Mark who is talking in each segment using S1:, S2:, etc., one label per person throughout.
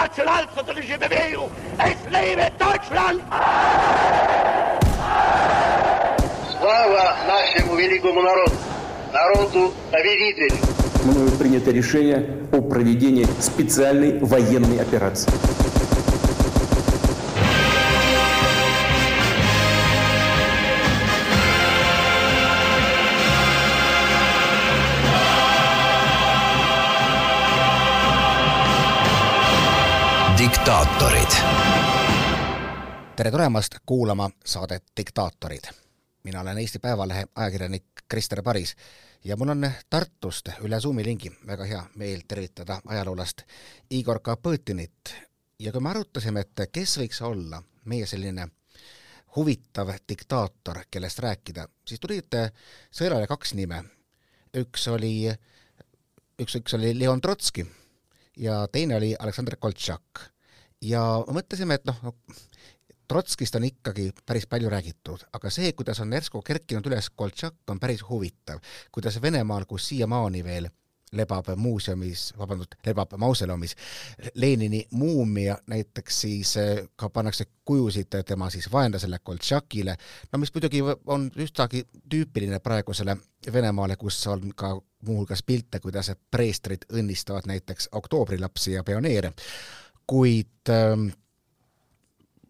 S1: nationalsozialistische Bewegung. Es lebe Deutschland!
S2: Слава нашему великому народу, народу победителю!
S3: Мною принято решение о проведении специальной военной операции.
S4: Diktaatorid.
S5: tere tulemast kuulama saadet Diktaatorid. mina olen Eesti Päevalehe ajakirjanik Krister Paris ja mul on Tartust üle Zoomi lingi väga hea meel tervitada ajaloolast Igor Kapõtinit. ja kui me arutasime, et kes võiks olla meie selline huvitav diktaator, kellest rääkida, siis tulid sõelale kaks nime. üks oli, üks, üks oli Leon Trotski ja teine oli Aleksandr Koltšak. Ja mõtlesime, et noh, Trotskist on ikkagi päris palju räägitud, aga see, kuidas on järsku kerkinud üles Koltšak, on päris huvitav. kuidas Venemaal, kus siiamaani veel lebab muuseumis, vabandust, lebab mausoleumis Lenini muumia, näiteks siis eh, ka pannakse kujusid tema siis vaenlasele Koltšakile, no mis muidugi on üsnagi tüüpiline praegusele Venemaale, kus on ka muuhulgas pilte, kuidas preestrid õnnistavad näiteks oktoobrilapsi ja pioneere, kuid äh,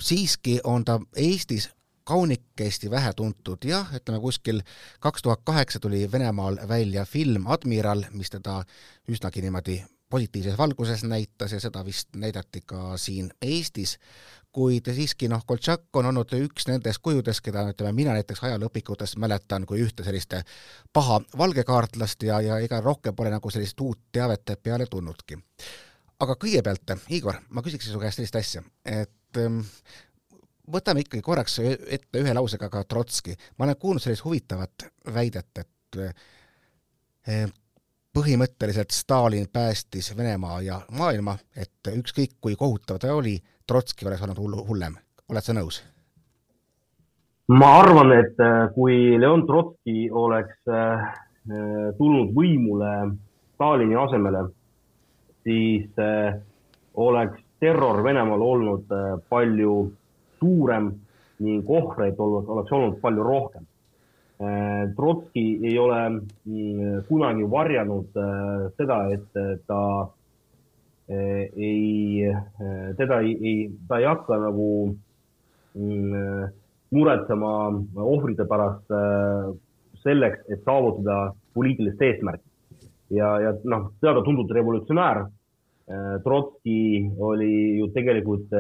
S5: siiski on ta Eestis kaunikesti vähe tuntud, jah, ütleme kuskil kaks tuhat kaheksa tuli Venemaal välja film Admiral, mis teda üsnagi niimoodi positiivses valguses näitas ja seda vist näidati ka siin Eestis, kuid siiski noh, Koltšak on olnud üks nendest kujudest, keda ütleme, mina näiteks ajalooõpikutest mäletan kui ühte sellist paha valgekaartlast ja, ja ega rohkem pole nagu sellist uut teavet peale tulnudki. Aga kõigepealt, Igor, ma küsiksin su käest sellist asja, et ähm, võtame ikkagi korraks ette ühe lausega ka Trotski. ma olen kuulnud sellist huvitavat väidet, et eh, põhimõtteliselt Stalin päästis Venemaa ja maailma, et ükskõik kui kohutav ta oli, Trotski oleks olnud hullem. oled sa nõus?
S6: ma arvan, et eh, kui Leon Trotski oleks eh, tulnud võimule Stalini asemele, siis oleks terror Venemaal olnud palju suurem ning ohvreid oleks olnud palju rohkem. Äh, Trotski ei ole mm, kunagi varjanud seda, et ta ei, teda ei, ei, ta ei hakka nagu mm, muretsema ohvrite pärast selleks, et saavutada poliitilist eesmärki. Ja, ja noh, teada-tuntud revolutsionäär. Trotski oli ju tegelikult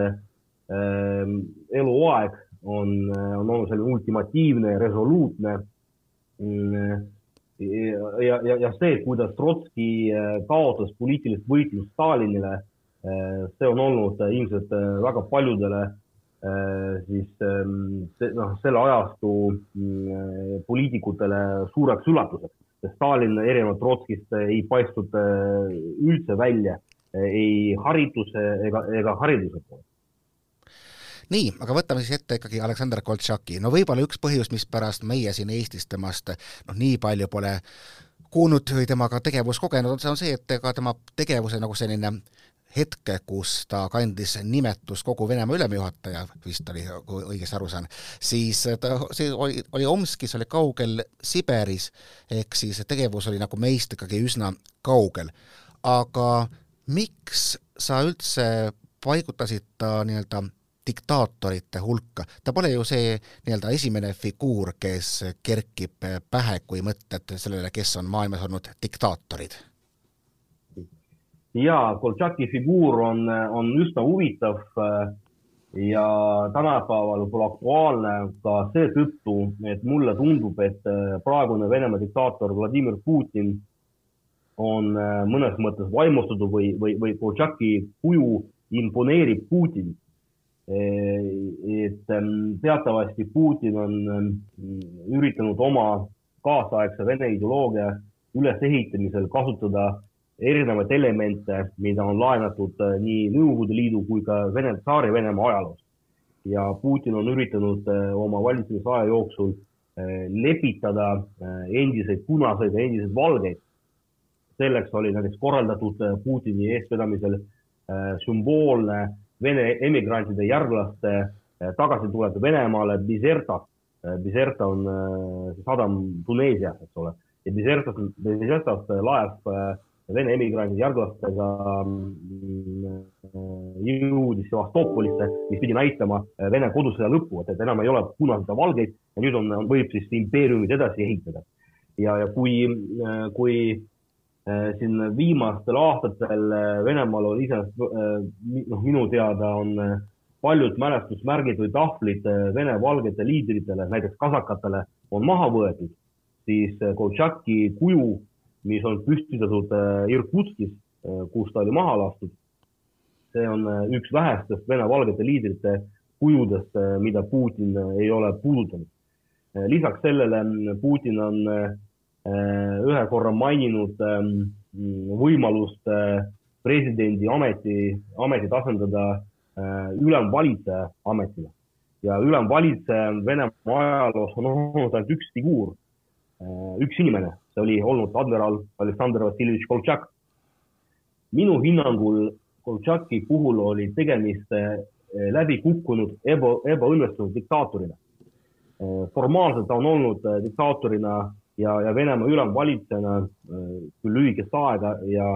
S6: Ehm, eluaeg on, on olnud selline ultimatiivne, resoluutne. Mm, ja, ja, ja see, kuidas Trotski kaotas poliitilist võitlust Stalinile, see on olnud ilmselt väga paljudele siis ehm, noh, selle ajastu mm, poliitikutele suureks üllatuseks, Stalin erinevalt Trotskist ei paistnud üldse välja ei harituse ega, ega hariduse poolt
S5: nii, aga võtame siis ette ikkagi Aleksandr Koltšaki, no võib-olla üks põhjus, mispärast meie siin Eestis temast noh, nii palju pole kuulnud või temaga tegevust kogenud, on see, et ega tema tegevuse nagu selline hetke, kus ta kandis nimetust kogu Venemaa ülemjuhataja, vist oli, kui õigesti aru saan, siis ta, see oli, oli Omskis, oli kaugel Siberis, ehk siis tegevus oli nagu meist ikkagi üsna kaugel. aga miks sa üldse paigutasid ta nii-öelda diktaatorite hulka. ta pole ju see nii-öelda esimene figuur, kes kerkib pähe, kui mõtled sellele, kes on maailmas olnud diktaatorid.
S6: Jaa, Koltšaki figuur on, on üsna huvitav äh, ja tänapäeval võib-olla aktuaalne ka seetõttu, et mulle tundub, et äh, praegune Venemaa diktaator Vladimir Putin on äh, mõnes mõttes vaimustatud või, või, või Koltšaki kuju imponeerib Putinit et ähm, teatavasti Putin on ähm, üritanud oma kaasaegse Vene ideoloogia ülesehitamisel kasutada erinevaid elemente, mida on laenatud äh, nii Nõukogude Liidu kui ka Vene tsaari Venemaa ajaloost. ja Putin on üritanud äh, oma valitsemisaja jooksul äh, lepitada endiseid punaseid ja endiseid valgeid. selleks oli näiteks korraldatud Putini eestvedamisel sümboolne Vene emigrantide järglaste tagasitulek Venemaale Bizerta. Bizerta on sadam Tuneesias, eks ole, ja Bizertas, Bizertast laev Vene emigrandi järglastega mm, jõudis Sevastopolisse, mis pidi näitama Vene kodusõja lõppu, et, enam ei ole punaseid ja valgeid ja nüüd on, võib siis impeeriumid edasi ehitada. ja, ja kui, kui äh, siin viimastel aastatel Venemaal on iseenesest, noh, minu teada on paljud mälestusmärgid või tahvlid Vene valgete liidritele, näiteks kasakatele, on maha võetud, siis Koltšaki kuju mis on püstitatud äh, Irkutskis, äh, kus ta oli maha lastud. see on äh, üks vähestest Vene valgete liidrite kujudest, mida Putin ei ole puudutanud. lisaks sellele Putin on ühe korra maininud ähm, võimalust presidendi ameti, ametit asendada ülemvalitseja ametile ja ülemvalitseja Venemaa ajaloos on olnud ainult üks figuur, üks inimene, see oli olnud admiral Aleksandr Vassiljevitš Koltšak. minu hinnangul Koltšaki puhul oli tegemist eh, läbi kukkunud eba, ebaõnnestunud diktaatorina. Eh, formaalselt ta on olnud eh, diktaatorina ja, ja Venemaa ülemvalitsejana küll lühikest aega ja,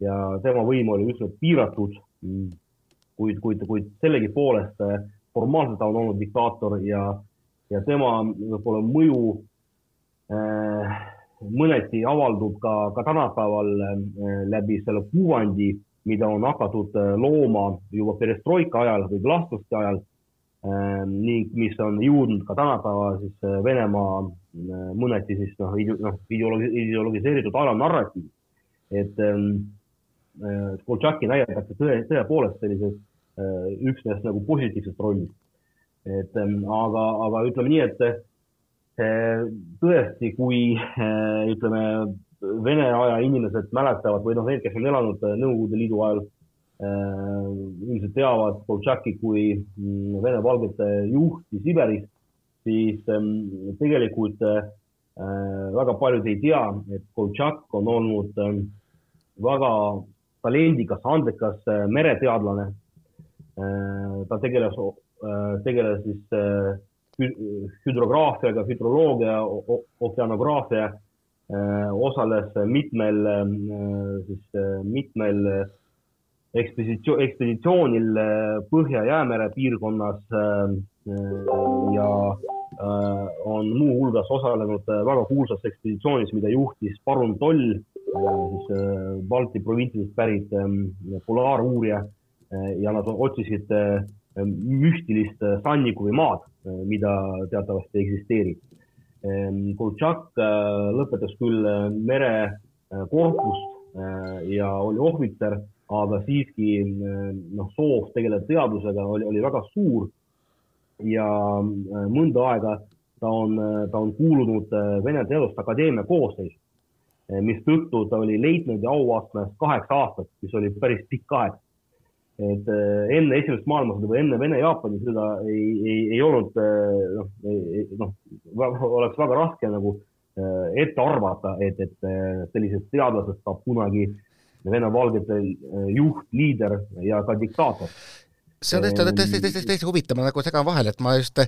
S6: ja tema võim oli üsna piiratud. kuid, kuid, kuid sellegipoolest formaalselt ta on olnud diktaator ja, ja tema võib-olla mõju äh, mõneti avaldub ka, ka tänapäeval äh, läbi selle kuvandi, mida on hakatud äh, looma juba perestroika ajal või glastluste ajal ähm, ning mis on jõudnud ka tänapäeva siis äh, Venemaa mõneti siis noh, noh ideologi, ideologiseeritud ajanarratiivi. et ähm, Koltšaki näidatakse tõe, tõepoolest sellises üksnes nagu positiivsest rollist. et ähm, aga, aga ütleme nii, et tõesti, kui eh, ütleme, Vene aja inimesed mäletavad või noh, need, kes on elanud eh, Nõukogude Liidu ajal, eh, ilmselt teavad Koltšaki kui mm, Vene-Valgete juhti Siberis, siis tegelikult väga paljud ei tea, et Koltšak on olnud väga talendikas, andekas mereteadlane. ta tegeles, tegeles siis hüdrograafiaga, hüdroloogia, okeanograafia, osales mitmel, siis mitmel ekspeditsioon, ekspeditsioonil Põhja-Jäämere piirkonnas ja on muuhulgas osalenud väga kuulsas ekspeditsioonis, mida juhtis parun Toll, siis Balti provintsidest pärit polaaruurija ja nad otsisid müstilist sanniku või maad Äh, mida teatavasti eksisteerib. Ähm, Koltšak äh, lõpetas küll äh, merekorpust ja oli ohvitser, aga siiski noh, soov tegeleda teadusega oli, oli väga suur. ja mõnda aega ta on, ta on kuulunud Vene Teaduste Akadeemia koosseisu, mistõttu ta oli leitnandi auastmes kaheksa aastat, mis oli päris pikk aeg et äh, enne esimest maailmasõda või enne Vene-Jaapani sõda ei, ei, ei olnud äh, noh, noh, oleks väga raske nagu äh, ette arvata, et, et sellisest teadlasest saab kunagi Vene-Valgete juht, liider ja ka diktaator.
S5: see on täitsa, täitsa, täitsa, täitsa huvitav, ma nagu segan vahele, et ma just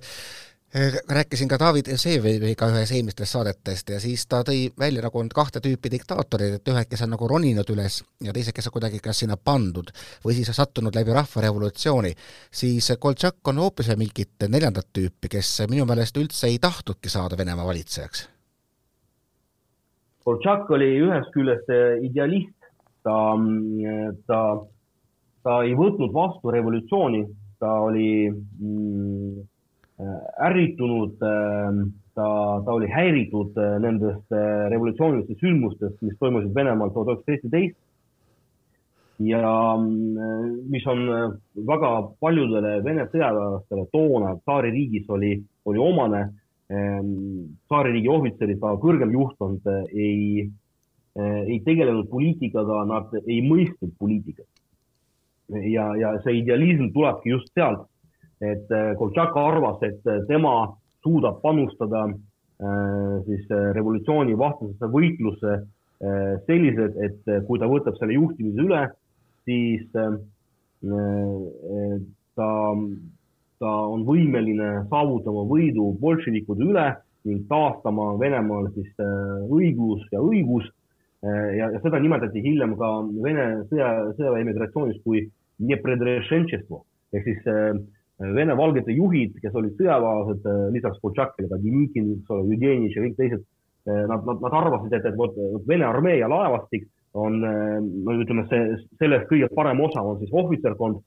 S5: rääkisin ka David Vseviga ühes eelmistest saadetest ja siis ta tõi välja nagu on kahte tüüpi diktaatorid, et ühed, kes on nagu roninud üles ja teised, kes on kuidagi kas sinna pandud või siis sattunud läbi rahvarevolutsiooni, siis Koltšak on hoopis mingit neljandat tüüpi, kes minu meelest üldse ei tahtnudki saada Venemaa valitsejaks.
S6: Koltšak oli ühest küljest idealist, ta, ta, ta ei võtnud vastu revolutsiooni, ta oli mm, Äh, ärritunud, ähm, ta, ta oli häiritud äh, nendest äh, revolutsioonilistest sündmustest, mis toimusid Venemaal tuhat üheksasada seitseteist. ja mis on väga paljudele Vene sõjaväelastele toona tsaaririigis oli, oli omane. Ähm, tsaaririigi ohvitserid, ka kõrgem juhtkond ei, ei tegelenud poliitikaga, nad ei mõistnud poliitikat. ja, ja see idealism tulebki just sealt et äh, Koltšak arvas, et äh, tema suudab panustada äh, siis revolutsiooni vastasesse võitlusse selliselt, et kui ta võtab selle juhtimise üle, siis ta, ta on võimeline saavutama võidu bolševikude üle ning taastama Venemaal siis õiglus ja õigus ja, ja seda nimetati hiljem ka Vene sõja, sõjaväe immigratsioonis kui ehk siis Vene-valgete juhid, kes olid sõjaväelased, lisaks Koltšakile Denikin, Jüdenitš ja kõik teised, nad, nad, nad arvasid, et, et vot Vene armee ja laevastik on, no ütleme, see, sellest kõige parem osa on siis ohvitserkond,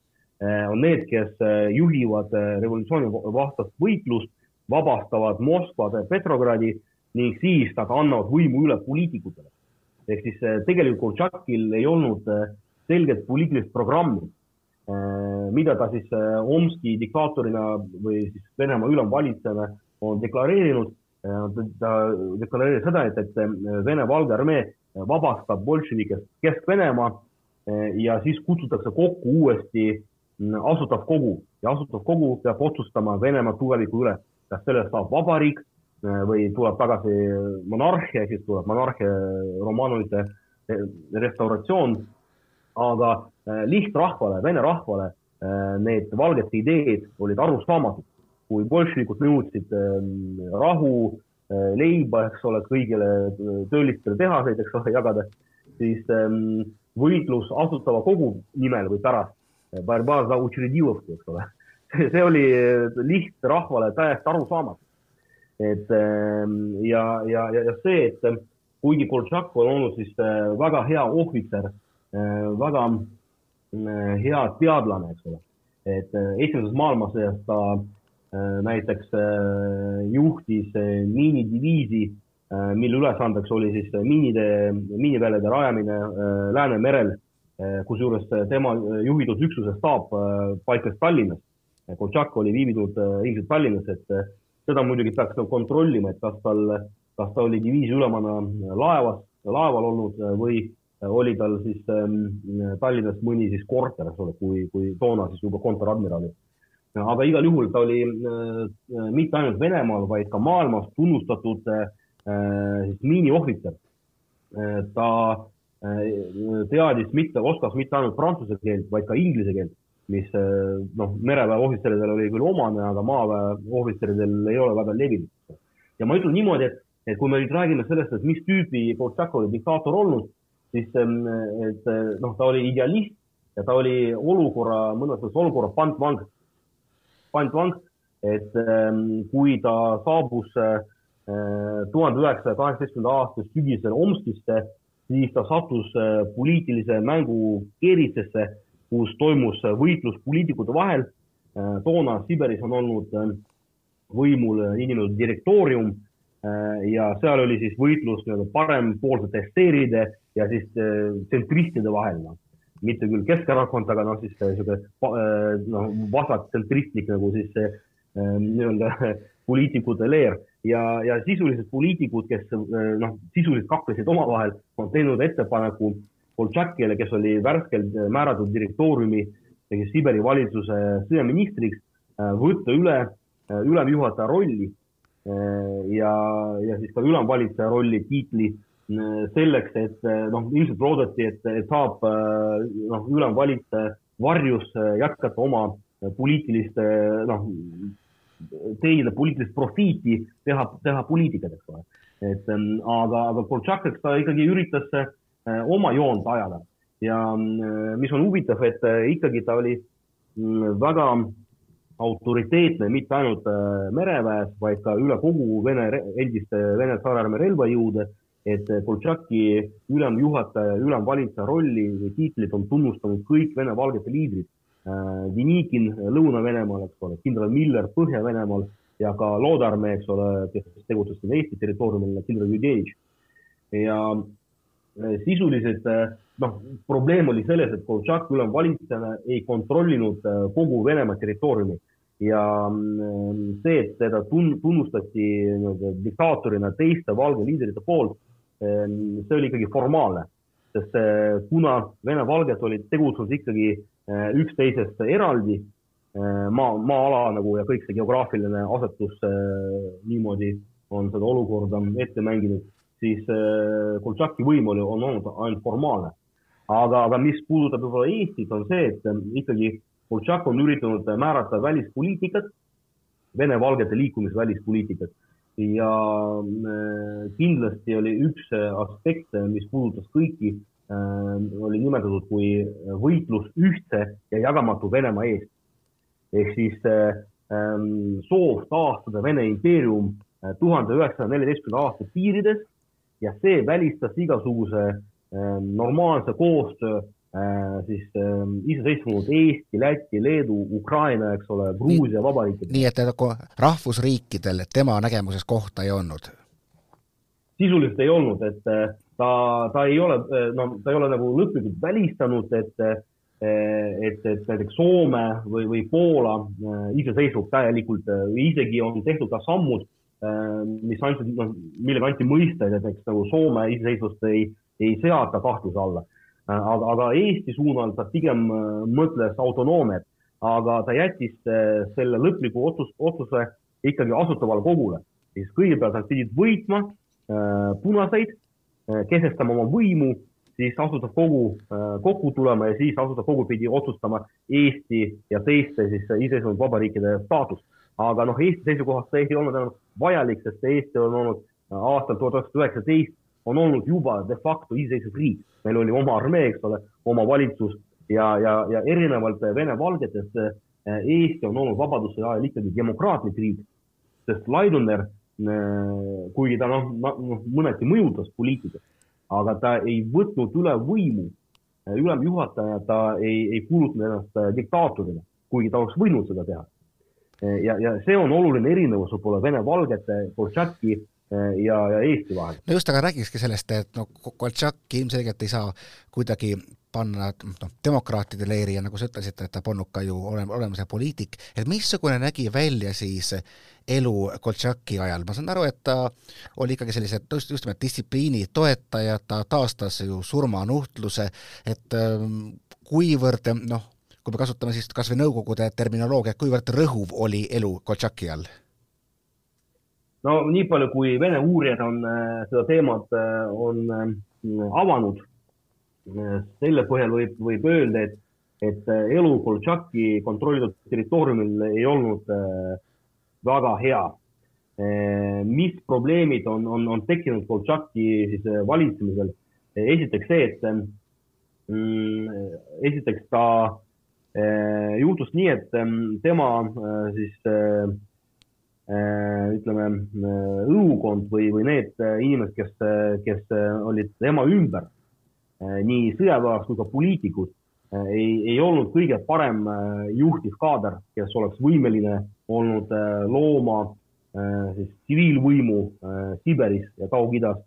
S6: on need, kes juhivad revolutsiooni vastast võitlust, vabastavad Moskva Petrogradi ning siis nad annavad võimu üle poliitikutele. ehk siis tegelikult Koltšakil ei olnud selget poliitilist programmi mida ta siis äh, Omski diktaatorina või siis Venemaa ülemvalitsejana on deklareerinud. Äh, ta deklareeris seda, et, et Vene Valge armee vabastab bolševikest Kesk-Venemaa ja siis kutsutakse kokku uuesti mm, asutav kogu ja asutav kogu peab otsustama Venemaa tuleviku üle, kas sellest saab vabariik või tuleb tagasi monarhia, siis tuleb monarhia Romanovite restauratsioon aga äh, lihtrahvale, vene rahvale äh, need valgete ideed olid arusaamatud. kui bolševikud nõudsid ähm, rahu, äh, leiba, eks ole, kõigile töölistele tehaseid, eks ole, jagada, siis ähm, võitlus Asutava Kogu nimel või pärast, eks ole, see oli lihtrahvale täiesti arusaamatu. et ähm, ja, ja, ja see, et kuigi Koltšak on olnud siis väga hea ohvitser Äh, väga äh, hea teadlane, eks ole. et äh, esimeses maailmasõjas ta näiteks juhtis miinidiviisi, mille ülesandeks oli siis miinide, miiniväljade rajamine Läänemerel, kusjuures tema juhitud üksuse staap paiknes Tallinnas. Koltšak oli viibinud ilmselt Tallinnas, et seda muidugi peaks kontrollima, et kas tal, kas ta oli diviisi ülemana laevas, laeval olnud või oli tal siis ähm, Tallinnas mõni siis korter, eks ole, kui, kui toona siis juba kontoradmiral. aga igal juhul ta oli äh, mitte ainult Venemaal, vaid ka maailmas tunnustatud äh, siis miiniohvitser äh,. ta äh, teadis mitte, oskas mitte ainult prantsuse keelt, vaid ka inglise keelt, mis äh, noh, mereväe ohvitseridel oli küll omane, aga maaväe ohvitseridel ei ole väga levinud. ja ma ütlen niimoodi, et, et kui me nüüd räägime sellest, et mis tüüpi Koltšak oli diktaator olnud siis ähm, et äh, noh, ta oli idealist ja ta oli olukorra, mõnes mõttes olukorra pantvang, pantvang, et ähm, kui ta saabus äh, tuhande üheksasaja kaheksateistkümnenda aasta sügisel Omskisse, siis ta sattus äh, poliitilise mängu keerisesse, kus toimus võitlus poliitikute vahel. toona Siberis on olnud võimul niinimetatud direktoorium ja seal oli siis võitlus nii-öelda parempoolsete esteeride ja siis äh, tsentristide vahel, noh. mitte küll Keskerakond, aga noh, siis niisugune äh, noh, vasaktsentristlik nagu siis äh, nii-öelda poliitikute leer ja, ja sisuliselt poliitikud, kes noh, sisuliselt kaklesid omavahel, on teinud ettepaneku Koltšakile, kes oli värskelt määratud direktooriumi ehk Siberi valitsuse sõjaministriks, võtta üle ülemjuhataja rolli ja, ja siis ka ülemvalitseja rolli tiitli selleks, et noh, ilmselt loodeti, et, saab noh, ülemvalitseja varjus jätkata oma poliitilist noh, teenida poliitilist profiiti, teha, teha poliitikat, eks ole. et aga, aga Koltšak, eks ta ikkagi üritas oma joont ajada ja mis on huvitav, et ikkagi ta oli väga autoriteetne mitte ainult mereväes, vaid ka üle kogu Vene, endiste Vene tsaararmee relvajõude et Koltšaki ülemjuhataja, ülemvalitseja rolli või tiitlit on tunnustanud kõik Vene-Valgete liidrid. Denikin äh, Lõuna-Venemaal, eks ole, kindral Miller Põhja-Venemaal ja ka Loodarmee, eks ole, kes tegutses siin Eesti territooriumil, kindral Jüdenitš. ja äh, sisuliselt noh, probleem oli selles, et Koltšak ülemvalitsejana ei kontrollinud kogu Venemaa territooriumi ja see, et teda tun-, tunnustati nii-öelda diktaatorina teiste valge liidrite poolt see oli ikkagi formaalne, sest eh, kuna Vene-Valged olid tegutsenud ikkagi eh, üksteisest eraldi, eh, maa, maa-ala nagu ja kõik see geograafiline asetus niimoodi on seda olukorda ette mänginud, siis Koltšaki võim oli, on olnud ainult formaalne. aga, aga mis puudutab võib-olla Eestit, on see, et ikkagi Koltšak on üritanud määrata välispoliitikat, vene-valgete liikumise välispoliitikat ja kindlasti oli üks aspekt, mis puudutas kõiki, oli nimetatud kui võitlus ühtse ja jagamatu Venemaa eest. ehk siis soov taastada Vene impeerium tuhande üheksasaja neljateistkümne aasta piirides ja see välistas igasuguse normaalse koostöö siis iseseisvunud Eesti, Läti, Leedu, Ukraina, eks ole, Gruusia vabariikidega.
S5: nii et nagu rahvusriikidel tema nägemuses kohta ei olnud?
S6: sisuliselt ei olnud, et ta, ta ei ole, no ta ei ole nagu lõplikult välistanud, et et, et näiteks Soome või, või Poola iseseisvub täielikult, isegi on tehtud ka sammud Äh, mis andsid, noh, millega anti mõista, et näiteks nagu Soome iseseisvust ei, ei seata kahtluse alla. Äh, aga, aga Eesti suunal ta pigem äh, mõtles autonoomiat, aga ta jättis selle lõpliku otsus, otsuse ikkagi asutavale kogule. siis kõigepealt nad pidid võitma äh, punaseid äh,, kehtestama oma võimu, siis asutav kogu äh, kokku tulema ja siis asutav kogu pidi otsustama Eesti ja teiste siis iseseisvunud vabariikide staatust aga noh, Eesti seisukohast see ei olnud enam vajalik, sest Eesti on olnud äh, aastal tuhat üheksasada üheksateist on olnud juba de facto iseseisev riik. Meil oli oma armee, eks ole, oma valitsus ja, ja, ja erinevalt Vene valgetest äh, Eesti on olnud vabaduse ajal ikkagi demokraatlik riik, sest Laidoner, äh, kuigi ta noh, noh mõneti mõjutas poliitikat, aga ta ei võtnud üle võimu, ülemjuhataja, ta ei, ei kuulutanud ennast diktaatorina, kuigi ta oleks võinud seda teha. Ja, ja see on oluline erinevus võib-olla Vene-Valgete, Koltšaki eh, ja, ja Eesti vahel.
S5: no just, aga räägikski sellest, et no Koltšaki ilmselgelt ei saa kuidagi panna noh, demokraatide leeri ja nagu sa ütlesid, et ta polnud ka ju olema, olemuse poliitik, et missugune nägi välja siis elu Koltšaki ajal, ma saan aru, et ta oli ikkagi sellise just, just nimelt distsipliini toetaja, ta taastas ju surmanuhtluse, et ähm, kuivõrd noh, kui me kasutame siis kas või Nõukogude terminoloogiat, kuivõrd rõhuv oli elu Koltšaki all?
S6: No nii palju, kui Vene uurijad on äh, seda teemat, äh, on äh, avanud, selle põhjal võib, võib öelda, et, et elu Koltšaki kontrollitud territooriumil ei olnud väga hea. mis probleemid on, on, on tekkinud Koltšaki siis valitsemisel? esiteks see, et mm, esiteks ta juhtus nii, et tema siis äh, ütleme, õukond või, või need inimesed, kes, kes olid tema ümber, nii sõjaväelased kui ka poliitikud, ei, ei olnud kõige parem juhtiv kaader, kes oleks võimeline olnud looma siis tsiviilvõimu Siberis ja Kaug-Idas.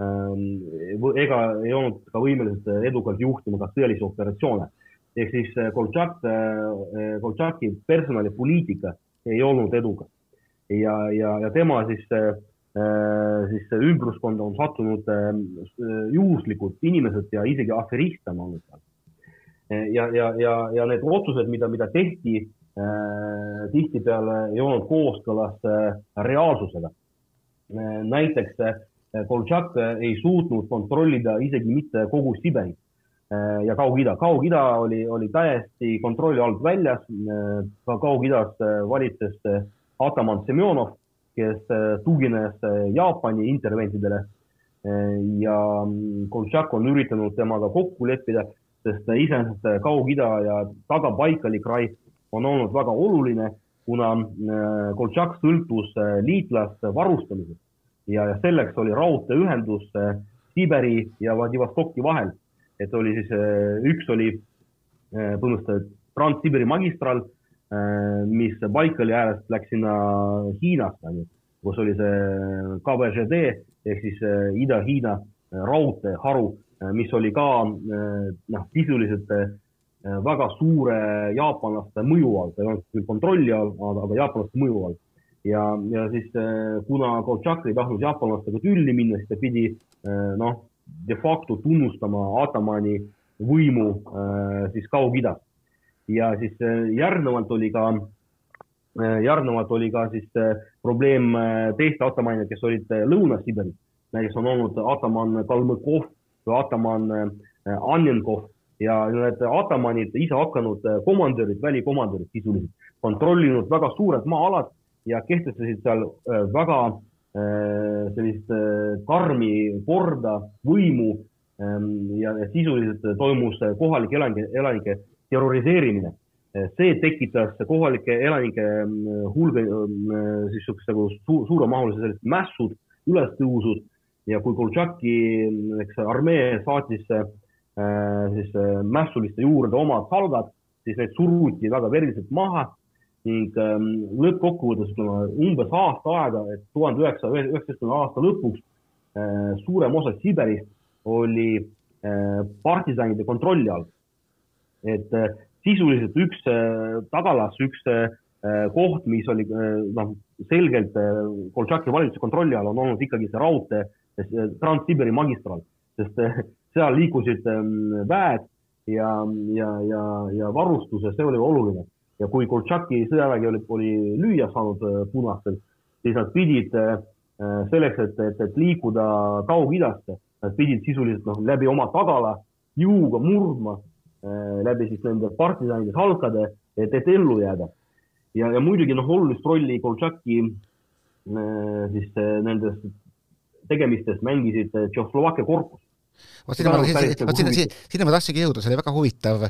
S6: Ega ei olnud ka võimelised edukalt juhtima ka sõjalisi operatsioone. Ehk siis äh, Koltšak, äh, Koltšaki personalipoliitika ei olnud edukas ja, ja, ja tema siis, äh, siis ümbruskonda on sattunud juhuslikud inimesed ja isegi aferist on olnud seal. ja, ja, ja, ja need otsused, mida, mida tehti, tihtipeale ei olnud kooskõlas reaalsusega. näiteks Koltšak ei suutnud kontrollida isegi mitte kogu Siberit Äh, ja Kaug-Ida. Kaug-Ida oli, oli täiesti kontrolli alt väljas. Äh, ka Kaug-Idas äh, valitses ataman Semjonov, kes tugines Jaapani interventidele. ja mm, Koltšak on üritanud temaga kokku leppida, sest iseenesest Kaug-Ida ja Taga-Baikali krai on olnud väga oluline, kuna Koltšak sõltus liitlaste varustamisest ja selleks oli raudteeühendus Siberi ja Vladivostoki vahel et oli siis, äh, üks oli äh, põhimõtteliselt Trans-Siberi magistraal, äh, mis Baikali äärest läks sinna Hiinasse, onju, kus oli see KVŽD ehk siis Ida-Hiina raudteeharu, mis oli ka noh, sisuliselt väga suure jaapanlaste mõju all, ta ei olnud küll kontrolli all, aga, jaapanlaste mõju all. ja, ja siis kuna Koltšak ei tahtnud jaapanlastega tülli minna, siis ta pidi noh, de facto tunnustama Atamani võimu äh, siis Kaug-Idas. Ja siis äh, järgnevalt oli ka, äh, järgnevalt oli ka siis probleem teiste atamanidega, kes olid Lõuna-Siberis. näiteks on olnud ataman Kalmõkov või ataman Annenkov, ja need atamanid, ise hakanud komandörid, välikomandörid sisuliselt, kontrollinud väga suured maa-alad ja kehtestasid seal väga sellist karmi korda, võimu Ehm, ja sisuliselt toimus kohalike elanike, elanike terroriseerimine. see tekitas kohalike elanike ehm, hulga ehm, siis niisugust nagu su suuremahulise sellised mässud, ülestõusud ja kui Koltšaki, eks armee saatis siis mässuliste juurde omad salgad, siis need suruti väga veriliselt maha ning lõppkokkuvõttes ütleme umbes aasta aega, et tuhande üheksasaja üheksateistkümnenda aasta lõpuks suurem osa Siberist oli partisanide kontrolli all. Et äh, sisuliselt üks äh, tagalas, üks koht, mis oli noh, selgelt Koltšaki valitsuse kontrolli all, on olnud ikkagi see raudtee, Trans-Siberi magistraal, sest seal liikusid ähm, väed ja, ja, ja, ja varustus ja see oli oluline. ja kui Koltšaki sõjavägi oli, oli lüüa saanud punastel, siis nad pidid selleks, et, et, et liikuda Kaug-Idasse Nad pidid sisuliselt noh, läbi oma tagala jõuga murdma äh, läbi siis nende partisanide salkade, et, et ellu jääda. ja, ja muidugi noh, olulist rolli Koltšaki äh, siis äh, nendes tegemistes mängisid Tšehhoslovakkia korpus.
S5: vot sinna ma, sinna, sinna ma tahtsingi jõuda, see oli väga huvitav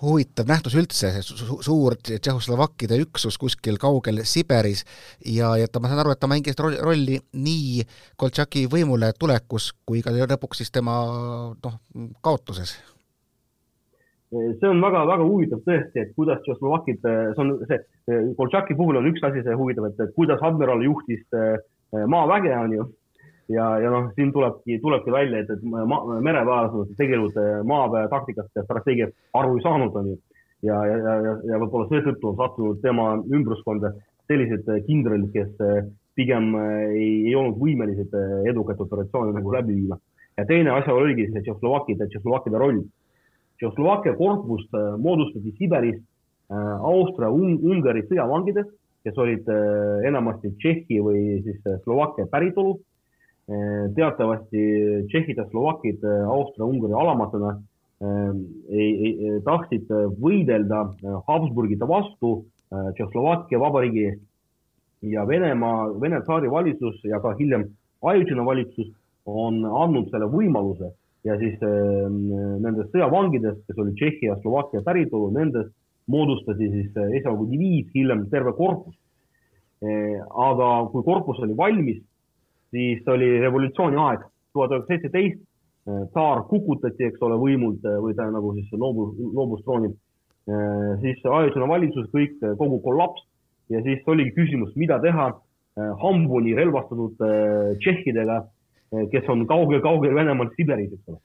S5: huvitav nähtus üldse, see su suur Tšehhoslovakkide üksus kuskil kaugel Siberis ja, ja ta, ma saan aru, et ta mängis rolli nii Koltšaki võimule tulekus kui ka lõpuks siis tema noh, kaotuses
S6: see on väga-väga huvitav tõesti, et kuidas Tšehhoslovakid, see on see, Koltšaki puhul on üks asi see huvitav, et kuidas admiral juhtis eh, maaväge, on ju ja, ja noh, siin tulebki, tulebki välja, et, et mereväelased tegelikult eh, maaväe taktikast ja strateegiast aru ei saanud, on ju. ja, ja, ja, ja, ja võib-olla seetõttu on sattunud tema ümbruskonda sellised eh, kindralid, kes eh, pigem ei, ei olnud võimelised edukat operatsiooni nagu läbi viima. ja teine asjaolu oligi see Tšehhoslovakkide, Tšehhoslovakkide roll. Tšehhoslovakkia korpus moodustati Siberist Austria-Ungari sõjavangidest, kes olid enamasti Tšehhi või siis Slovakkia päritolu. Teatavasti tšehhid ja slovakid Austria-Ungari alamatena ei, ei, tahtsid võidelda Habsburgide vastu Tšehhoslovakkia vabariigi eest ja Venemaa, Vene tsaari valitsus ja ka hiljem ajutine valitsus on andnud selle võimaluse ja siis äh, nendest sõjavangidest, kes olid Tšehhi ja Slovakkia päritolu, nendest moodustati siis esialgu diviis, hiljem terve korpus äh,. aga kui korpus oli valmis, siis oli revolutsiooni aeg, tuhat üheksasada seitseteist, äh, tsaar kukutati, eks ole, võimult äh, või ta nagu siis loobus, loobus troonilt. Äh, siis ajutine valitsus, kõik, kogu kollaps ja siis oligi küsimus, mida teha hambuni relvastatud tšehhidega, kes on kaugel-kaugel Venemaalt Siberis, eks ole.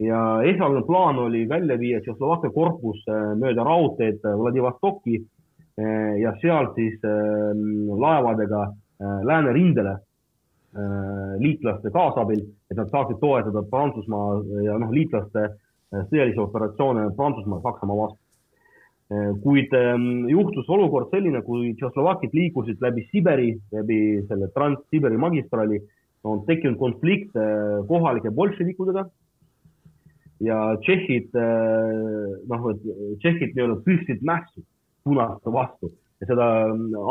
S6: ja esialgne plaan oli välja viia Tšehhoslovakkia korpus mööda raudteed Vladivostoki ja sealt siis laevadega läänerindele liitlaste kaasabil, et nad saaksid toetada Prantsusmaa ja noh, liitlaste sõjalisi operatsioone Prantsusmaa, Saksamaa vastu. Kuid juhtus olukord selline, kui Tšehhoslovakid liikusid läbi Siberi, läbi selle Trans-Siberi magistraali, on tekkinud konflikt kohalike bolševikudega. Ja tšehhid, noh, tšehhid nii-öelda tõstsid mässu punaste vastu. Ja seda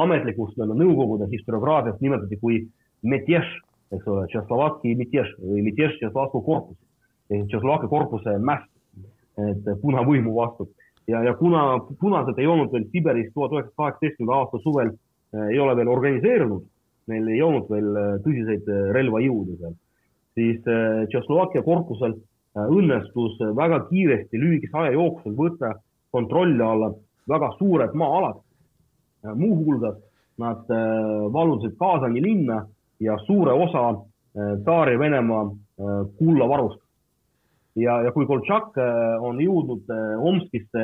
S6: ametlikust nõukogude historiograafiast nimetati kui Metjež, eks ole, Tšehhoslovakkia Metjež või Metjež Tšehhoslovakkia korpus. Ehk Tšehhoslovakkia korpuse mäss, et punavõimu vastu. ja, ja kuna punased ei olnud veel Siberis tuhat üheksasaja kaheksateistkümnenda aasta suvel äh, ei ole veel organiseerunud, neil ei olnud veel äh, tõsiseid äh, relvajõude seal, siis Tšehhoslovakkia korpusel õnnestus väga kiiresti lühikese aja jooksul võtta kontrolli alla väga suured maa-alad. muuhulgas nad valutasid Kaasani linna ja suure osa äh, Tsaari Venemaa äh, kullavarust. ja, ja kui Koltšak äh, on jõudnud Omskisse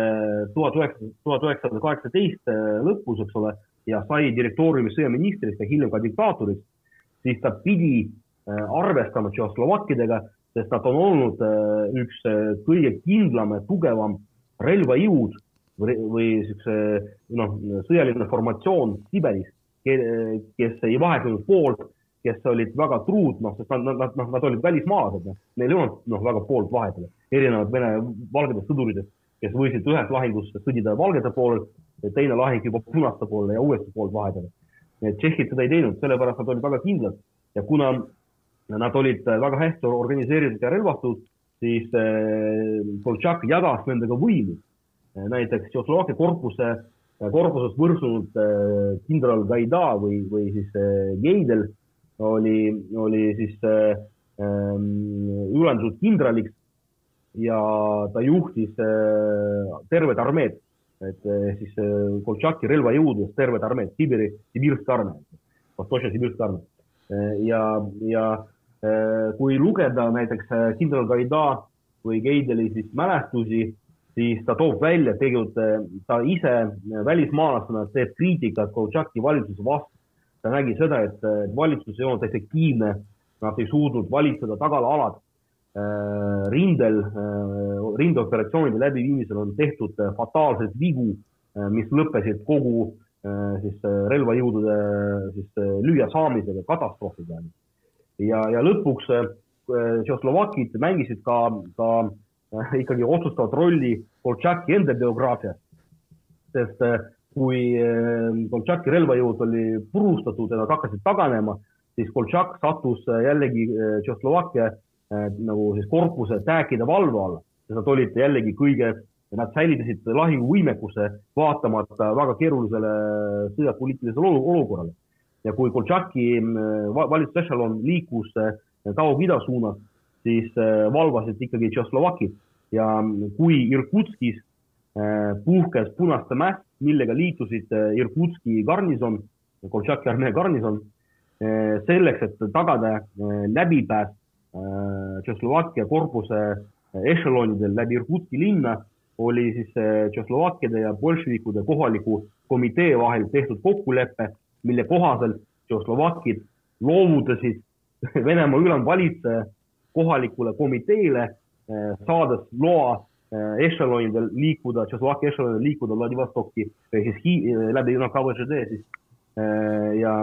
S6: tuhat üheksasada, tuhat üheksasada kaheksateist lõpus, eks ole, ja sai direktooriumi sõjaministriks ja hiljem ka diktaatoriks, siis ta pidi arvestama Tšehhoslovakkidega, sest nad on olnud üks kõige kindlam ja tugevam relvajõud või, või niisuguse noh, sõjaline formatsioon Siberis, kes ei vahetanud poolt kes olid väga truud, noh, sest nad, nad, nad, nad olid välismaalased, noh, neil ei olnud noh, väga poolt vahetada. erinevad Vene valgedest sõduritest, kes võisid ühes lahingus sõdida valgete poolel, teine lahing juba punaste poole ja uuesti poolt et tšehhid seda ei teinud, sellepärast nad olid väga kindlad. Ja kuna nad olid väga hästi organiseeritud ja relvastatud, siis Koltšak jagas nendega võimu. näiteks Tšehhoslovakkia korpuse, korpuses võrsunud kindral Gaida või, või siis Geidel oli, oli siis ülendatud kindraliks ja ta juhtis tervet armeed, et siis Koltšaki relvajõududes tervet armeed, Sibiri, Sibirsk armee, Vostočne Sibirsk armee. ja, ja kui lugeda näiteks kindral Gaida või Geideli siis mälestusi, siis ta toob välja, tegelikult ta ise välismaalasena teeb kriitikat Koltšaki valitsuse vastu. ta nägi seda, et valitsus ei olnud efektiivne, nad ei suutnud valitseda tagala-alad rindel, rindeoperatsioonide läbiviimisel on tehtud fataalseid vigu, mis lõppesid kogu siis relvajõudude siis lüüa saamisega, katastroofiga. ja, ja lõpuks Tšehhoslovakid mängisid ka, ka ikkagi otsustavat rolli Koltšaki enda biograafias, sest kui Koltšaki relvajõud oli purustatud ja nad hakkasid taganema, siis Koltšak sattus jällegi Tšehhoslovakkia nagu siis korpuse tääkide valve alla, sest nad olid jällegi kõige, nad säilitasid lahinguvõimekuse vaatamata väga keerulisele sõjapoliitilisele olukorrale. ja kui Koltšaki valitsuse ešelon liikus Kaug-Ida suunas, siis valvasid ikkagi Tšehhoslovakid ja kui Irkutskis puhkes punaste mäss, millega liitusid Irkutski garnison, Koltšaki armee garnison, selleks, et tagada läbipääs Tšehhoslovakkia korpuse ešelonidel läbi Irkutski linna oli siis Tšehhoslovakkiade ja bolševikude kohaliku komitee vahel tehtud kokkulepe, mille kohaselt Tšehhoslovakid loovutasid Venemaa ülemvalitseja kohalikule komiteele, saades loa ešelonidel liikuda, Tšehhoslovakkia ešelonidel liikuda Vladivostoki ehk siis läbi noh, KVŽD siis ja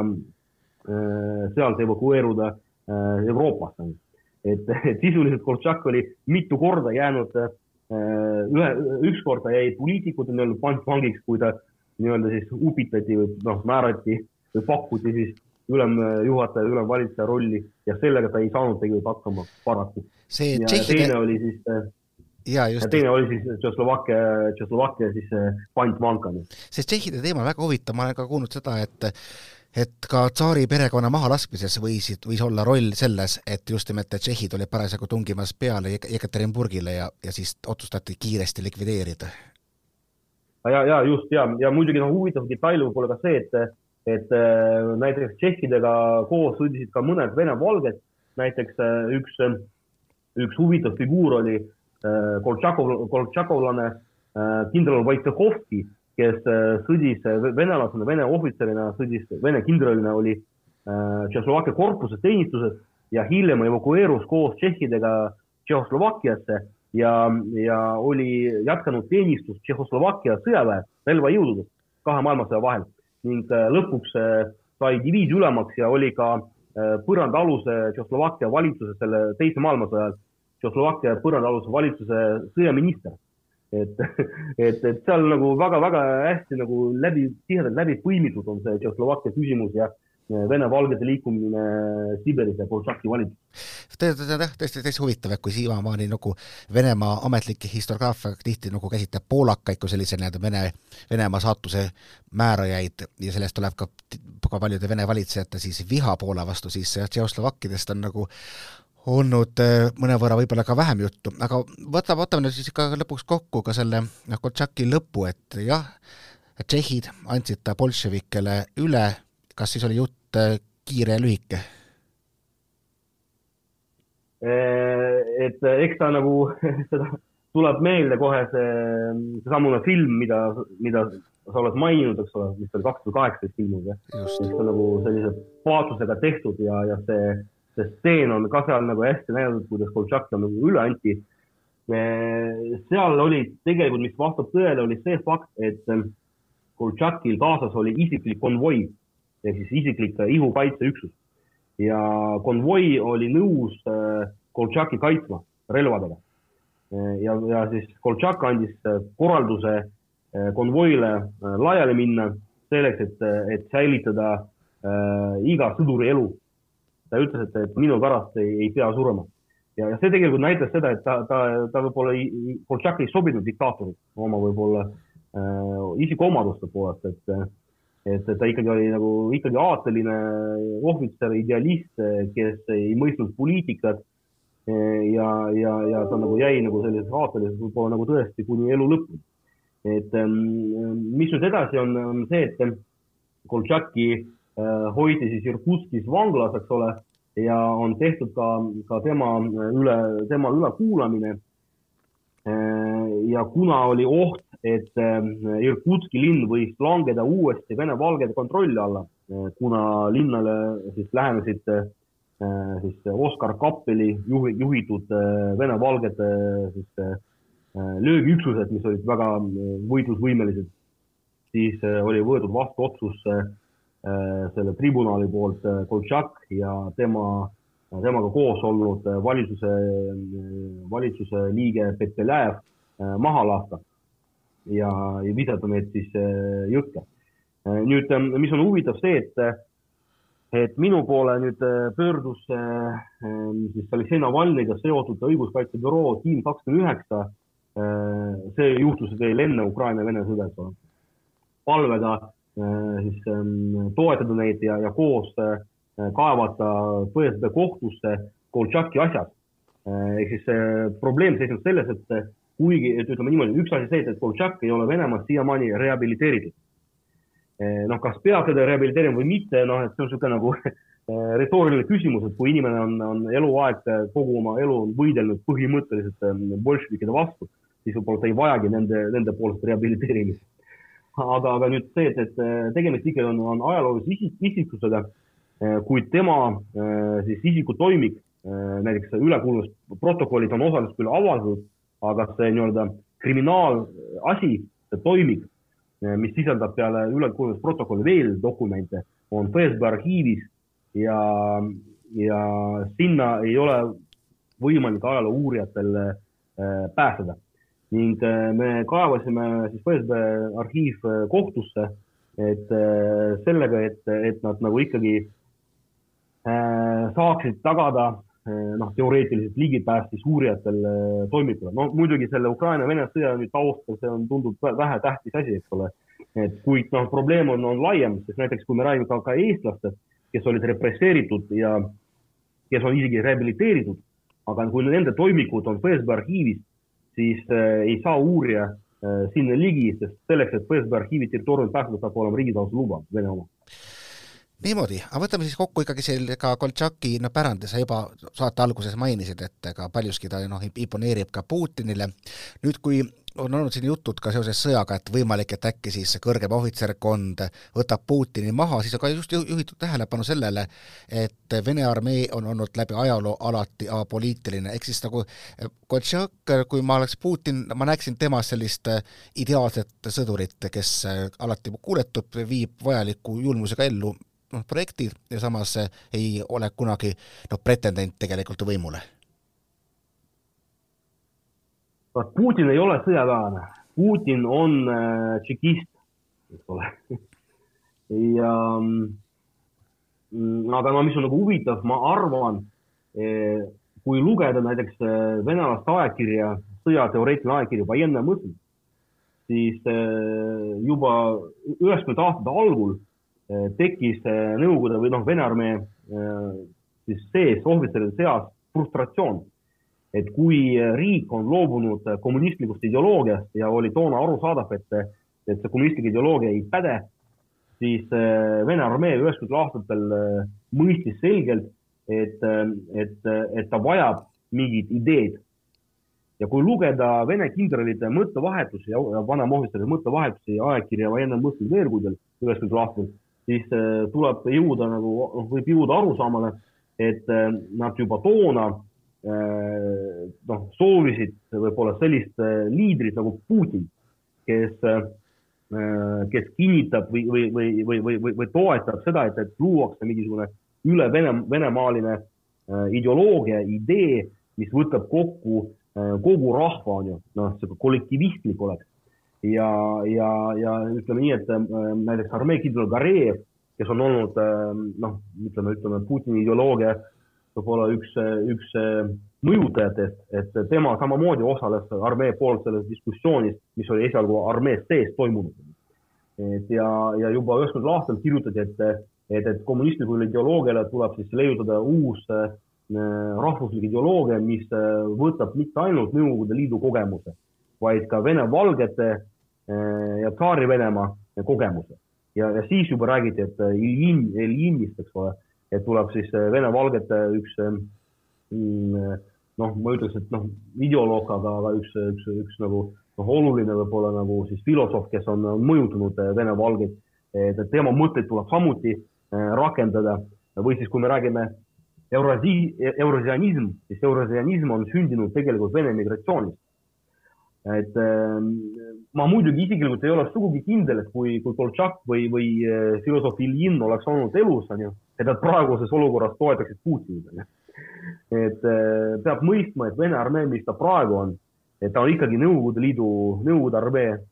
S6: sealt evakueeruda Euroopasse et, et sisuliselt Koltšak oli mitu korda jäänud ühe, ükskord ta jäi poliitikute nii-öelda pantvangiks, kui ta nii-öelda siis upitati või noh, määrati või pakuti siis ülemjuhataja, ülemvalitseja rolli ja sellega ta ei saanud tegelikult hakkama paraku.
S5: see
S6: ja
S5: tšehhide
S6: teine oli siis
S5: ja just
S6: ja teine oli siis Tšehhoslovakkia, Tšehhoslovakkia siis pantvank on ju.
S5: see tšehhide teema on väga huvitav, ma olen ka kuulnud seda, et et ka tsaari perekonna mahalaskmises võisid, võis olla roll selles, et just nimelt tšehhid olid parasjagu tungimas peale Jekaterinburgile ja, ja siis otsustati kiiresti likvideerida.
S6: ja, ja just ja, ja muidugi noh, huvitav detail võib olla ka see, et, et näiteks tšehhidega koos sõdisid ka mõned Vene valged, näiteks üks, üks huvitav figuur oli Koltšakov, koltšakovlane kindral Vaitsehovski kes sõdis venelasena, vene ohvitserina, sõdis vene kindralina, oli Tšehhoslovakkia korpuse teenistuses ja hiljem evakueerus koos tšehhidega Tšehhoslovakkiasse ja, ja oli jätkanud teenistust Tšehhoslovakkia sõjaväes, relvajõududes kahe maailmasõja vahel. Ning lõpuks sai diviisi ülemaks ja oli ka põrandaaluse Tšehhoslovakkia valitsuse selle teise maailmasõja ajal, Tšehhoslovakkia põrandaaluse valitsuse sõjaminister et, et, et seal nagu väga-väga hästi nagu läbi, tihedalt läbi põimitud on see Tšehhoslovakkia küsimus ja Vene valgete liikumine Siberis ja Bolšaki valitsus.
S5: tõesti, täitsa huvitav, et kui siiamaani nagu Venemaa ametlik historiograafia tihti nagu käsitleb poolakaid kui sellise nii-öelda Vene, Venemaa saatuse määrajaid ja sellest tuleb ka, ka paljude Vene valitsejate siis viha Poola vastu, siis Tšehhoslovakkidest on nagu olnud mõnevõrra võib-olla ka vähem juttu, aga võta, võtame nüüd siis ikka lõpuks kokku ka selle noh, Koltšaki lõpu, et jah, tšehhid andsid ta bolševikele üle, kas siis oli jutt kiire ja lühike?
S6: et eks ta nagu, seda tuleb meelde kohe see, seesamune film, mida, mida sa oled maininud, eks ole, mis oli kaks tuhat kaheksateist ilmunud, jah. mis on nagu sellise paatusega tehtud ja, ja see see stseen on ka seal nagu hästi näidatud, kuidas Koltšak nagu üle anti. seal oli tegelikult, mis vastab tõele, oli see fakt, et Koltšakil kaasas oli isiklik konvoi ehk siis isiklik ihukaitseüksus ja konvoi oli nõus Koltšaki kaitsma relvadega. ja, ja siis Koltšak andis korralduse konvoile laiali minna selleks, et, et säilitada äh, iga sõduri elu. Ta ütles, et, et minu pärast ei, ei pea surema. ja, ja see tegelikult näitas seda, et ta, ta, ta võib-olla, Koltšak ei sobinud diktaatoriks oma võib-olla äh, isikuomaduste poolest, et et ta ikkagi oli nagu ikkagi aateline ohvitser, idealist, kes ei mõistnud poliitikat ja, ja, ja ta nagu jäi nagu sellises aateliseks võib-olla nagu tõesti kuni elu lõpuni et ähm, mis nüüd edasi on, on see, et Koltšaki äh, hoiti siis Irkutskis vanglas, eks ole, ja on tehtud ka, ka tema üle, tema ülekuulamine. Äh, ja kuna oli oht, et äh, Irkutski linn võis langeda uuesti Vene-Valgede kontrolli alla, kuna linnale siis lähenesid siis Oskar Kappeli juhi, juhitud Vene-Valgede siis Äh, löögiüksused, mis olid väga äh, võitlusvõimelised, siis äh, oli võetud vastu otsus selle tribunali poolt Koltšak ja tema, temaga koos olnud valitsuse, valitsuse liige Petelev maha lasta ja, ja visata need siis jõkke. nüüd, mis on huvitav see, et, et minu poole nüüd pöördus siis Aleksei Navalnõiga seotud õiguskaitsebüroo tiim kakskümmend üheksa Äh, see juhtus veel enne Ukraina-Vene sõda, eks ole. palvega äh, siis ähm, toetada neid ja, ja koos äh, kaevata põhiseaduse kohtusse Koltšaki asjad. ehk siis probleem seisneb selles, et kuigi, et ütleme niimoodi, üks asi see, et Koltšak ei ole Venemaas siiamaani rehabiliteeritud. noh, kas peab teda rehabiliteerima või mitte, noh, et see on niisugune nagu retooriline küsimus, et kui inimene on, on eluaeg kogu oma elu võidelnud põhimõtteliselt ähm, bolševikide vastu siis võib-olla ta ei vajagi nende, nende poolest rehabiliteerimist. Aga, aga nüüd see, et, et tegemist ikkagi on, on ajaloolise isik, isiksusega, eh, kuid tema eh, siis isikutoimik, näiteks ülekuulamisprotokollid on osaliselt küll avaldatud, aga see nii-öelda kriminaalasi, see toimik, mis sisaldab peale ülekuulamisprotokolli veel dokumente, on FSB arhiivis ja, ja sinna ei ole võimalik ajaloo uurijatel pääseda ning äh, me kaevasime siis FSB arhiivkohtusse, et äh, sellega, et, et nad nagu ikkagi äh, saaksid tagada noh, teoreetiliselt ligipääs siis uurijatel toimikule. no muidugi selle Ukraina-Vene sõja nüüd taustal, see on, tundub vähe tähtis asi, eks ole. et kuid noh, probleem on, on laiem, sest näiteks kui me räägime ka, ka eestlastest, kes olid represseeritud ja kes on isegi rehabiliteeritud, aga kui nende toimikud on FSB arhiivis siis äh, ei saa uurija äh, sinna ligi, sest selleks, et FSB arhiivi territooriumil pääseda, peab olema riigisaladuse luba, Vene oma
S5: niimoodi, aga võtame siis kokku ikkagi selle ka Koltšaki no pärandi, sa juba saate alguses mainisid, et ka paljuski ta noh, imponeerib ka Putinile. nüüd, kui on olnud siin jutud ka seoses sõjaga, et võimalik, et äkki siis kõrgem ohvitserkond võtab Putini maha, siis on ka just juhitud tähelepanu sellele, et Vene armee on olnud läbi ajaloo alati apoliitiline, ehk siis nagu Koltšak, kui ma oleks Putin, ma näeksin temas sellist ideaalset sõdurit, kes alati kuuletub, viib vajaliku julmusega ellu noh, projekti ja samas ei ole kunagi noh, pretendent tegelikult võimule?
S6: Vaat Putin ei ole sõjaväelane, Putin on äh, tšekist, eks ole. Ja mm, aga no mis on nagu huvitav, ma arvan eh,, kui lugeda näiteks eh, venelaste ajakirja, sõjateoreetiline ajakiri Vojenna mõtl, siis eh, juba üheksakümnendate aastate algul tekkis Nõukogude või noh, Vene armee siis sees ohvitseride seas frustratsioon, et kui riik on loobunud kommunistlikust ideoloogiast ja oli toona arusaadav, et, et see kommunistlik ideoloogia ei päde, siis Vene armee üheksakümnendatel aastatel mõistis selgelt, et, et, et ta vajab mingit ideed. ja kui lugeda Vene kindralite mõttevahetusi ja vanemohvitseride mõttevahetusi ajakirja Vene mõtted veergudel üheksakümnendatel aastatel siis äh, tuleb jõuda nagu, võib jõuda arusaamale, et äh, nad juba toona äh, noh, soovisid võib-olla sellist liidrit nagu Putin, kes, kes kinnitab või, või, või, või, või, või, või toetab seda, et, et luuakse mingisugune üle vene, venemaaline ideoloogia, idee, mis võtab kokku kogu rahva on ju, noh, sihuke kollektivistlik oleks. ja, ja, ja ütleme nii, et näiteks armee kindral Gareev, kes on olnud noh, ütleme, ütleme Putini ideoloogia võib-olla üks, üks mõjutajatest, et tema samamoodi osales armee poolt selles diskussioonis, mis oli esialgu armee sees toimunud. et ja, ja juba üheksakümnendal aastal kirjutati, et, et, et kommunistlikule ideoloogiale tuleb siis leiutada uus äh, rahvuslik ideoloogia, mis äh, võtab mitte ainult Nõukogude Liidu kogemuse, vaid ka Vene-Valgete äh, ja Tsaari-Venemaa kogemuse. ja, ja siis juba räägiti, et Iljin, Iljinist, eks ole, et tuleb siis Vene-Valgete üks mm, noh, ma ütleks, et noh, ideoloog, aga, aga üks, üks, üks nagu noh, oluline võib-olla nagu siis filosoof, kes on mõjutanud Vene valgeid, et tema mõtteid tuleb samuti rakendada või siis, kui me räägime eurasi-, eurasianism, siis eurasianism on sündinud tegelikult Vene migratsioonist. Et eh, ma muidugi isiklikult ei ole sugugi kindel, et kui, kui Koltšak või, või filosoof Iljin oleks olnud elus, on ju, et nad praeguses olukorras toetaksid Putinit, on ju et äh, peab mõistma, et Vene armee, mis ta praegu on, et ta on ikkagi Nõukogude Liidu, Nõukogude armee äh,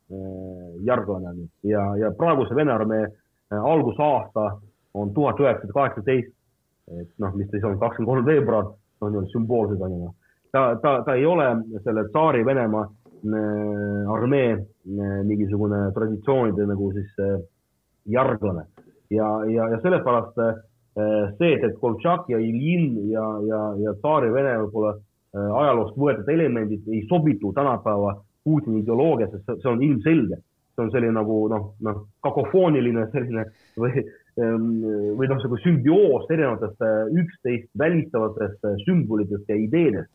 S6: järglane ja, ja praeguse Vene armee äh, algusaasta on tuhat üheksasada kaheksateist. et noh, mis siis on kakskümmend kolm veebruar, on ju sümboolsed on ju. ta, ta, ta ei ole selle tsaari Venemaa armee mingisugune traditsioonide nagu siis järglane ja, ja, ja sellepärast Äh, see, et Koltšak ja Iljin ja, ja, ja tsaari Vene võib-olla äh, ajaloost võetud elemendid ei sobitu tänapäeva Putini ideoloogiasse, see on ilmselge. see on selline nagu noh, noh, kakofooniline selline või, ähm, või noh, sihuke sümbioos erinevatest äh, üksteist välistavatest sümbolitest ja ideedest.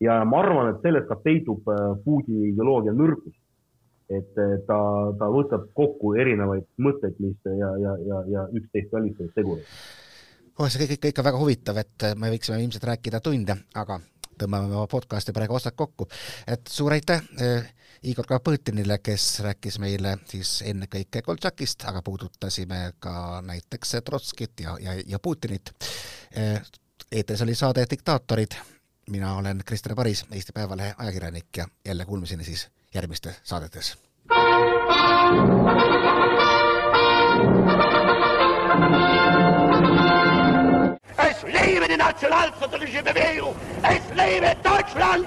S6: Ja ma arvan, et selles ka peitub Putini ideoloogia nõrkus. et ta, ta võtab kokku erinevaid mõtteid, mis ja, ja, ja, ja üksteist välistavaid tegureid
S5: oh, see kõik ikka, ikka väga huvitav, et me võiksime ilmselt rääkida tunde, aga tõmbame oma podcasti praegu osad kokku. et suur aitäh Igor Kapõtinile, kes rääkis meile siis ennekõike Koltšakist, aga puudutasime ka näiteks Trotskit ja, ja, ja Putinit eetris oli saade Diktaatorid, mina olen Krister Paris, Eesti Päevalehe ajakirjanik ja jälle kuulmiseni siis järgmistes saadetes.
S1: Es lebe die nationalsozialistische Bewegung! Es lebe Deutschland!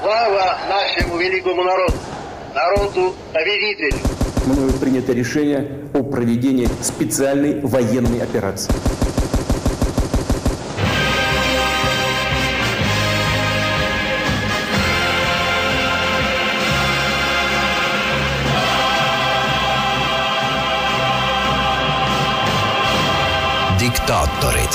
S2: Слава нашему великому народу, народу победителю!
S3: Мною принято решение о проведении специальной военной операции.
S4: Diktaatorid